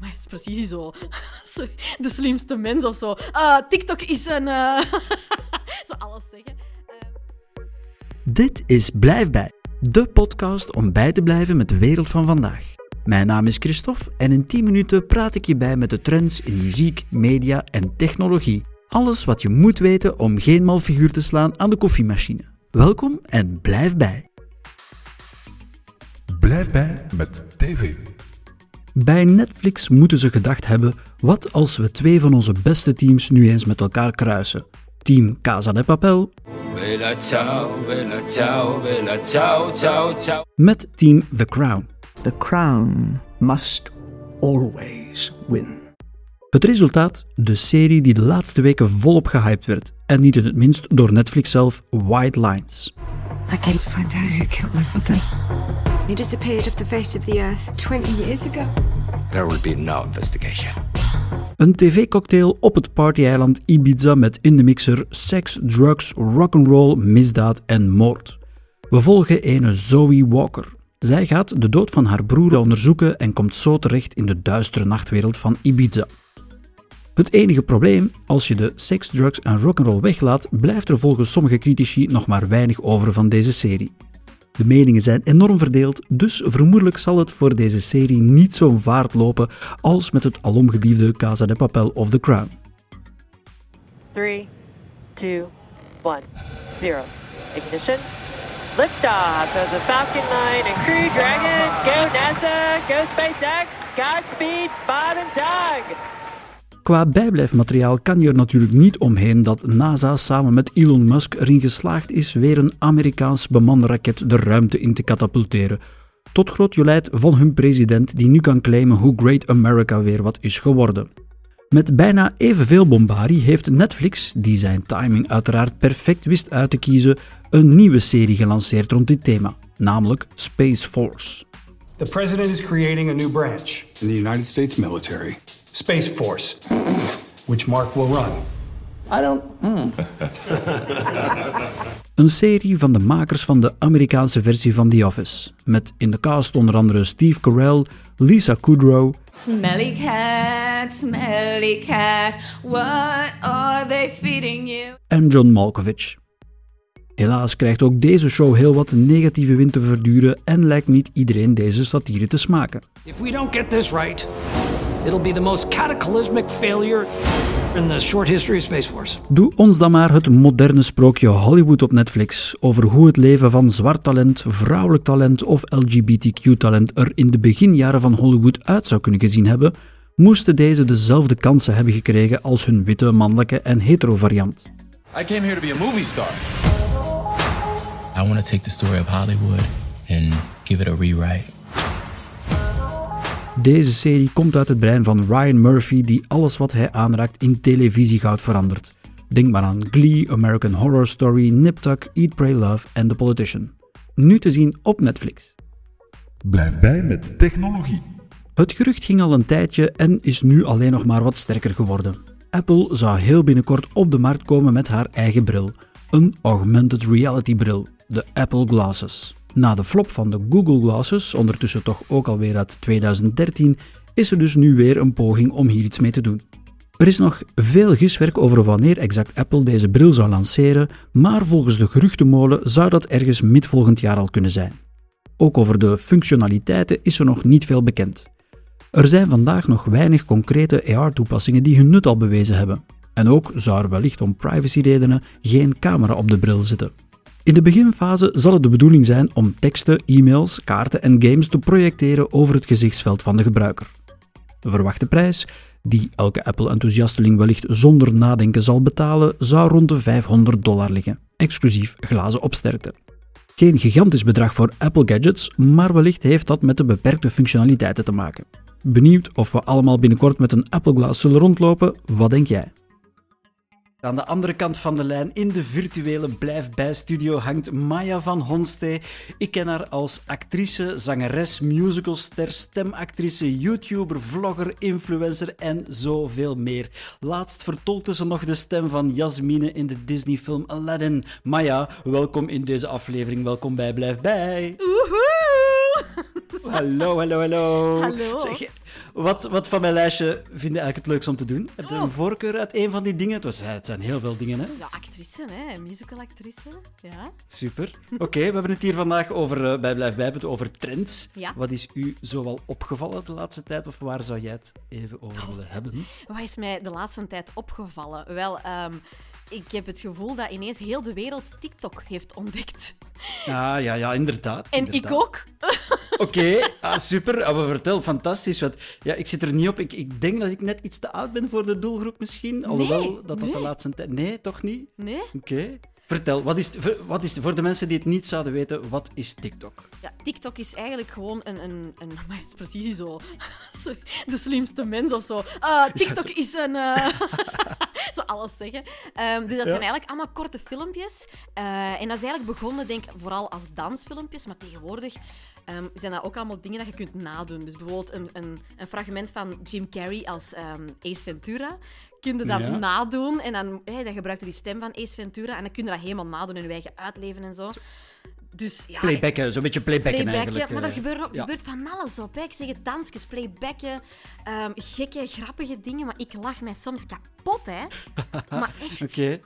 Maar het is precies zo. De slimste mens of zo. Ah, TikTok is een... eh, zo alles zeggen. Eh, Dit is Blijf bij, de podcast om bij te blijven met de wereld van vandaag. Mijn naam is Christophe en in 10 minuten praat ik je bij met de trends in muziek, media en technologie. Alles wat je moet weten om geen mal figuur te slaan aan de koffiemachine. Welkom en blijf bij. Blijf bij met TV. Bij Netflix moeten ze gedacht hebben: wat als we twee van onze beste teams nu eens met elkaar kruisen? Team Casa de Papel Bella ciao, bella ciao, bella ciao, ciao, ciao. met Team The Crown. The crown must always win. Het resultaat? De serie die de laatste weken volop gehyped werd. En niet in het minst door Netflix zelf, White Lines. I came to find out who killed my father. He disappeared off the face of the earth 20 years ago. There would be no investigation. Een tv-cocktail op het partyeiland Ibiza met in de mixer seks, drugs, rock'n'roll, misdaad en moord. We volgen ene Zoe Walker. Zij gaat de dood van haar broer onderzoeken en komt zo terecht in de duistere nachtwereld van Ibiza. Het enige probleem, als je de seks, drugs en rock'n'roll weglaat, blijft er volgens sommige critici nog maar weinig over van deze serie. De meningen zijn enorm verdeeld, dus vermoedelijk zal het voor deze serie niet zo'n vaart lopen als met het alomgeliefde Casa de Papel of The Crown. Three, two, one, zero. Ignition. Liftoff of the Falcon 9 and Crew Dragon. Go NASA, go SpaceX, Godspeed, Bob and Doug. Qua bijblijfmateriaal kan je er natuurlijk niet omheen dat NASA samen met Elon Musk erin geslaagd is weer een Amerikaans bemande raket de ruimte in te katapulteren. Tot groot jolijt van hun president die nu kan claimen hoe Great America weer wat is geworden. Met bijna evenveel bombarie heeft Netflix, die zijn timing uiteraard perfect wist uit te kiezen, een nieuwe serie gelanceerd rond dit thema, namelijk Space Force. The president is creating a new branch, In the United States military. Space Force, which Mark will run. I don't. Een serie van de makers van de Amerikaanse versie van The Office, met in de cast onder andere Steve Carell, Lisa Kudrow, Smelly cat, smelly cat, what are they feeding you? en John Malkovich. Helaas krijgt ook deze show heel wat negatieve wind te verduren en lijkt niet iedereen deze satire te smaken. If we don't get this right, it'll be the most cataclysmic failure in the short history of Space Force. Doe ons dan maar het moderne sprookje Hollywood op Netflix over hoe het leven van zwart talent, vrouwelijk talent of LGBTQ-talent er in de beginjaren van Hollywood uit zou kunnen gezien hebben, moesten deze dezelfde kansen hebben gekregen als hun witte, mannelijke en hetero variant. I came here to be a movie star. I want to take the story of Hollywood and give it a rewrite. Deze serie komt uit het brein van Ryan Murphy, die alles wat hij aanraakt in televisiegoud verandert. Denk maar aan Glee, American Horror Story, Nip Tuck, Eat, Pray, Love en The Politician. Nu te zien op Netflix. Blijf bij met technologie. Het gerucht ging al een tijdje en is nu alleen nog maar wat sterker geworden. Apple zou heel binnenkort op de markt komen met haar eigen bril. Een augmented reality bril, de Apple Glasses. Na de flop van de Google Glasses, ondertussen toch ook alweer uit 2013, is er dus nu weer een poging om hier iets mee te doen. Er is nog veel giswerk over wanneer exact Apple deze bril zou lanceren, maar volgens de geruchtenmolen zou dat ergens mid volgend jaar al kunnen zijn. Ook over de functionaliteiten is er nog niet veel bekend. Er zijn vandaag nog weinig concrete AR-toepassingen die hun nut al bewezen hebben. En ook zou er wellicht om privacyredenen geen camera op de bril zitten. In de beginfase zal het de bedoeling zijn om teksten, e-mails, kaarten en games te projecteren over het gezichtsveld van de gebruiker. De verwachte prijs, die elke Apple-enthousiasteling wellicht zonder nadenken zal betalen, zou rond de 500 dollar liggen, exclusief glazen opsterkte. Geen gigantisch bedrag voor Apple gadgets, maar wellicht heeft dat met de beperkte functionaliteiten te maken. Benieuwd of we allemaal binnenkort met een Apple Glass zullen rondlopen? Wat denk jij? Aan de andere kant van de lijn, in de virtuele Blijf Bij studio, hangt Maya van Honstee. Ik ken haar als actrice, zangeres, musicalster, stemactrice, YouTuber, vlogger, influencer en zoveel meer. Laatst vertolkte ze nog de stem van Jasmine in de Disney-film Aladdin. Maya, welkom in deze aflevering. Welkom bij Blijf Bij. Woehoe! Hallo, hallo, hallo. Hallo. Zeg, wat, wat van mijn lijstje vind je eigenlijk het leukst om te doen? Heb je Oh. een voorkeur uit een van die dingen? Het, was, het zijn heel veel dingen, hè? Ja, actrice, hè. Musicalactrice. Ja. Super. Oké, we hebben het hier vandaag over, eh, bij Blijf Bijbeten, over trends. Ja. Wat is u zoal opgevallen de laatste tijd? Of waar zou jij het even over willen hebben? Wat is mij de laatste tijd opgevallen? Wel, ehm, ik heb het gevoel dat ineens heel de wereld TikTok heeft ontdekt. Ja, ja, ja, inderdaad. En inderdaad. ik ook. Oké, ah, super. Ah, maar vertel, fantastisch. Want, ja, ik zit er niet op. Ik, ik denk dat ik net iets te oud ben voor de doelgroep misschien. Alhoewel dat dat de nee. laatste tijd... Nee, toch niet? Nee? Oké. Vertel, wat is, wat is, voor de mensen die het niet zouden weten, wat is TikTok? Ja, TikTok is eigenlijk gewoon een... een, een maar het is precies zo. De slimste mens of zo. Ah, TikTok is een... eh, alles zeggen. Ehm, dus dat zijn eigenlijk allemaal korte filmpjes. Eh, en dat is eigenlijk begonnen, denk ik, vooral als dansfilmpjes. Maar tegenwoordig ehm, zijn dat ook allemaal dingen dat je kunt nadoen. Dus bijvoorbeeld een, een, een fragment van Jim Carrey als ehm, Ace Ventura. Kun je dat Ja. nadoen. En dan, hey, dan gebruik je die stem van Ace Ventura. En dan kun je dat helemaal nadoen en je eigen uitleven en zo. Dus ja, Playbacken, zo'n beetje playbacken, Playbacken, eigenlijk. maar er eh. gebeurt, er ja. gebeurt van alles op. Hè. Ik zeg het, dansjes, playbacken, ehm, gekke, grappige dingen. Maar ik lach mij soms kapot, hè. maar echt. Oké.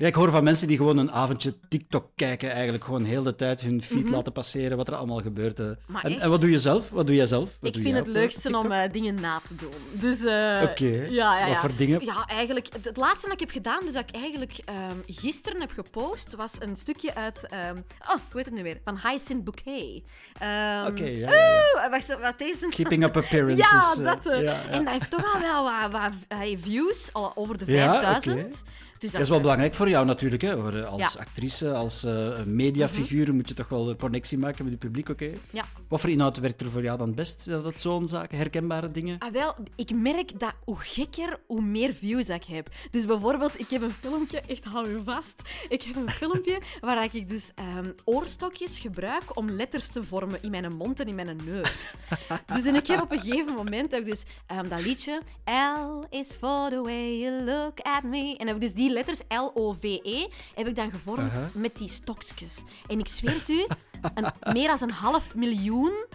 Ja, ik hoor van mensen die gewoon een avondje TikTok kijken, eigenlijk gewoon heel de tijd hun feed Mhm. laten passeren, wat er allemaal gebeurt. En, en wat doe je zelf? Wat doe jij zelf? Wat Ik doe vind het leukste om eh, dingen na te doen. Dus, eh, Oké. ja, ja, Wat voor dingen? Ja, eigenlijk... Het, het laatste dat ik heb gedaan, dus dat ik eigenlijk ehm, gisteren heb gepost, was een stukje uit... ehm, oh, hoe heet het nu weer? Van Hyacinth Bouquet. Ehm, Oké, ja, oeh, wacht, wat deze? Keeping Up Appearances. Ja, eh, dat. ja, ja. En dat heeft toch al wel wat, wat views, al over de Ja, 5000. oké. Dus Dat is wel belangrijk voor jou natuurlijk. Hè? Eh, Als Ja. Mhm. actrice, als eh, mediafiguur moet je toch wel een connectie maken met het publiek, oké? Ja. Wat voor inhoud werkt er voor jou dan het best? Zijn dat zo'n zaken, herkenbare dingen? Ah, wel, ik merk dat hoe gekker, hoe meer views ik heb. Dus bijvoorbeeld, ik heb een filmpje, echt hou je vast. Ik heb een filmpje waar ik dus ehm, oorstokjes gebruik om letters te vormen in mijn mond en in mijn neus. dus en ik heb op een gegeven moment heb ik dus ehm, dat liedje L is for the way you look at me. En heb ik dus die letters L-O-V-E heb ik dan gevormd met die stokjes. En ik zweer het u, een, meer dan een half miljoen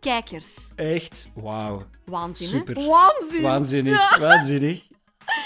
kijkers. Echt? Wauw. Waanzin? Super. Waanzin. Waanzinnig, Ja. waanzinnig.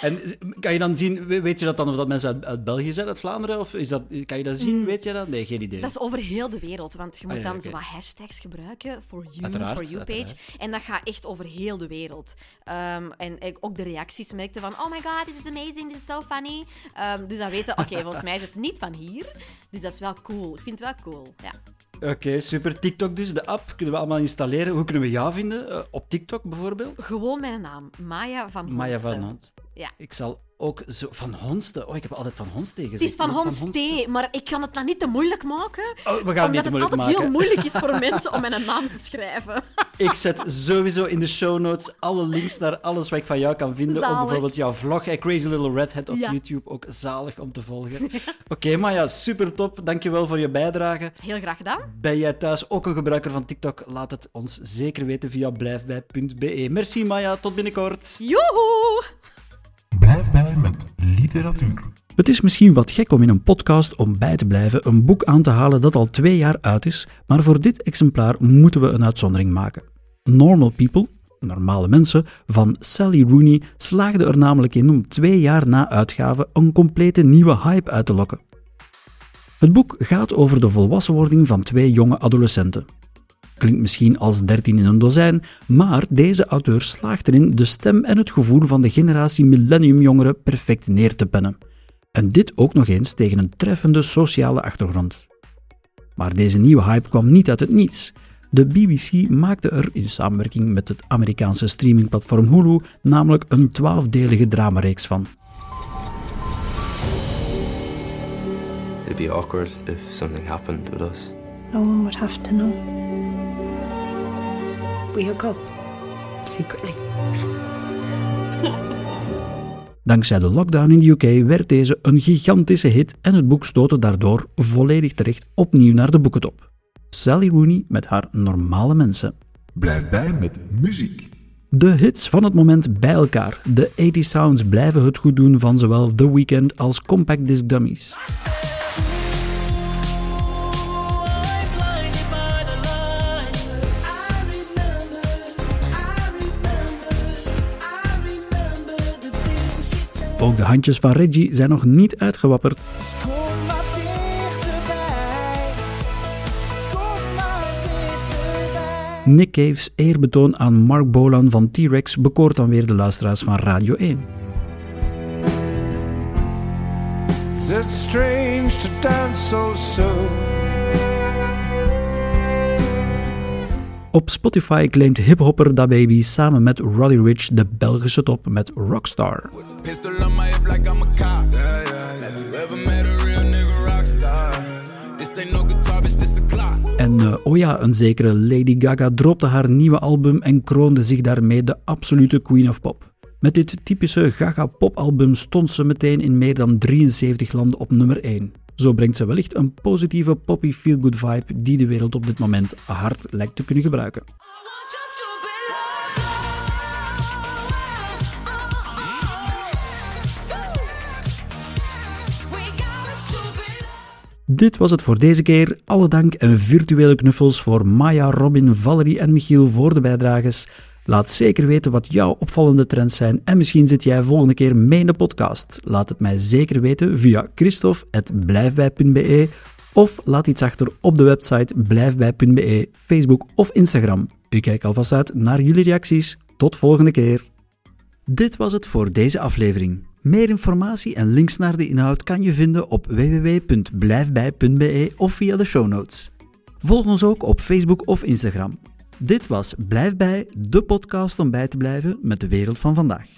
En kan je dan zien, we- weet je dat dan of dat mensen uit, uit België zijn, uit Vlaanderen? Of is dat, kan je dat zien, weet je dat? Nee, geen idee. Mm. Dat is over heel de wereld, want je moet Ah, ja, dan oké. zo wat hashtags gebruiken voor you, Uiteraard, for you page. uiteraard. En dat gaat echt over heel de wereld. Ehm, en ik- ook de reacties merkte van, oh my god, this is amazing, this is so funny. Ehm, dus dan weten, oké, volgens mij is het niet van hier. Dus dat is wel cool. Ik vind het wel cool, ja. Oké, super. TikTok dus, de app, kunnen we allemaal installeren. Hoe kunnen we jou vinden? Eh, op TikTok bijvoorbeeld? Gewoon mijn naam, Maya van Maya Honsten. van Honst. Ja. Ik zal ook zo... Van Honsten? Oh, ik heb altijd Van Honsten gezegd. Het is van Is het Honstee, maar ik kan het nou niet te moeilijk maken. Oh, we gaan het omdat niet te het moeilijk altijd heel maken. moeilijk is voor mensen om mijn naam te schrijven. Ik zet sowieso in de show notes alle links naar alles wat ik van jou kan vinden. Zalig. bijvoorbeeld jouw vlog, eh, Crazy Little Redhead op Ja. YouTube. Ook zalig om te volgen. Oké, Maya, super top. Dankjewel voor je bijdrage. Heel graag gedaan. Ben jij thuis ook een gebruiker van TikTok? Laat het ons zeker weten via blijfbij.be. Merci Maya, tot binnenkort. Joehoe! Met literatuur. Het is misschien wat gek om in een podcast om bij te blijven een boek aan te halen dat al twee jaar uit is, maar voor dit exemplaar moeten we een uitzondering maken. Normal People, normale mensen, van Sally Rooney slaagde er namelijk in om twee jaar na uitgave een complete nieuwe hype uit te lokken. Het boek gaat over de volwassenwording van twee jonge adolescenten. Klinkt misschien als 13 in een dozijn, maar deze auteur slaagt erin de stem en het gevoel van de generatie millenniumjongeren perfect neer te pennen. En dit ook nog eens tegen een treffende sociale achtergrond. Maar deze nieuwe hype kwam niet uit het niets. De BBC maakte er in samenwerking met het Amerikaanse streamingplatform Hulu namelijk een twaalfdelige dramareeks van. It'd be awkward if something happened with us. No one would have to know. We hook up. Secretly. Dankzij de lockdown in de UK werd deze een gigantische hit en het boek stootte daardoor volledig terecht opnieuw naar de boekentop. Sally Rooney met haar normale mensen. Blijf bij met muziek. De hits van het moment bij elkaar. De 80 sounds blijven het goed doen van zowel The Weeknd als Compact Disc Dummies. Ook de handjes van Reggie zijn nog niet uitgewapperd. Nick Cave's eerbetoon aan Mark Bolan van T-Rex bekoort dan weer de luisteraars van Radio 1. Is it strange to dance so soon? Op Spotify claimt hiphopper Da Baby samen met Roddy Rich de Belgische top met Rockstar. En uh, oh ja, een zekere Lady Gaga dropte haar nieuwe album en kroonde zich daarmee de absolute queen of pop. Met dit typische Gaga-popalbum stond ze meteen in meer dan 73 landen op nummer 1. Zo brengt ze wellicht een positieve poppy feel-good vibe die de wereld op dit moment hard lijkt te kunnen gebruiken. Dit was het voor deze keer. Alle dank en virtuele knuffels voor Maya, Robin, Valerie en Michiel voor de bijdrages. Laat zeker weten wat jouw opvallende trends zijn en misschien zit jij volgende keer mee in de podcast. Laat het mij zeker weten via christophe.blijfbij.be of laat iets achter op de website blijfbij.be, Facebook of Instagram. Ik kijk alvast uit naar jullie reacties. Tot volgende keer. Dit was het voor deze aflevering. Meer informatie en links naar de inhoud kan je vinden op www.blijfbij.be of via de show notes. Volg ons ook op Facebook of Instagram. Dit was Blijf bij, de podcast om bij te blijven met de wereld van vandaag.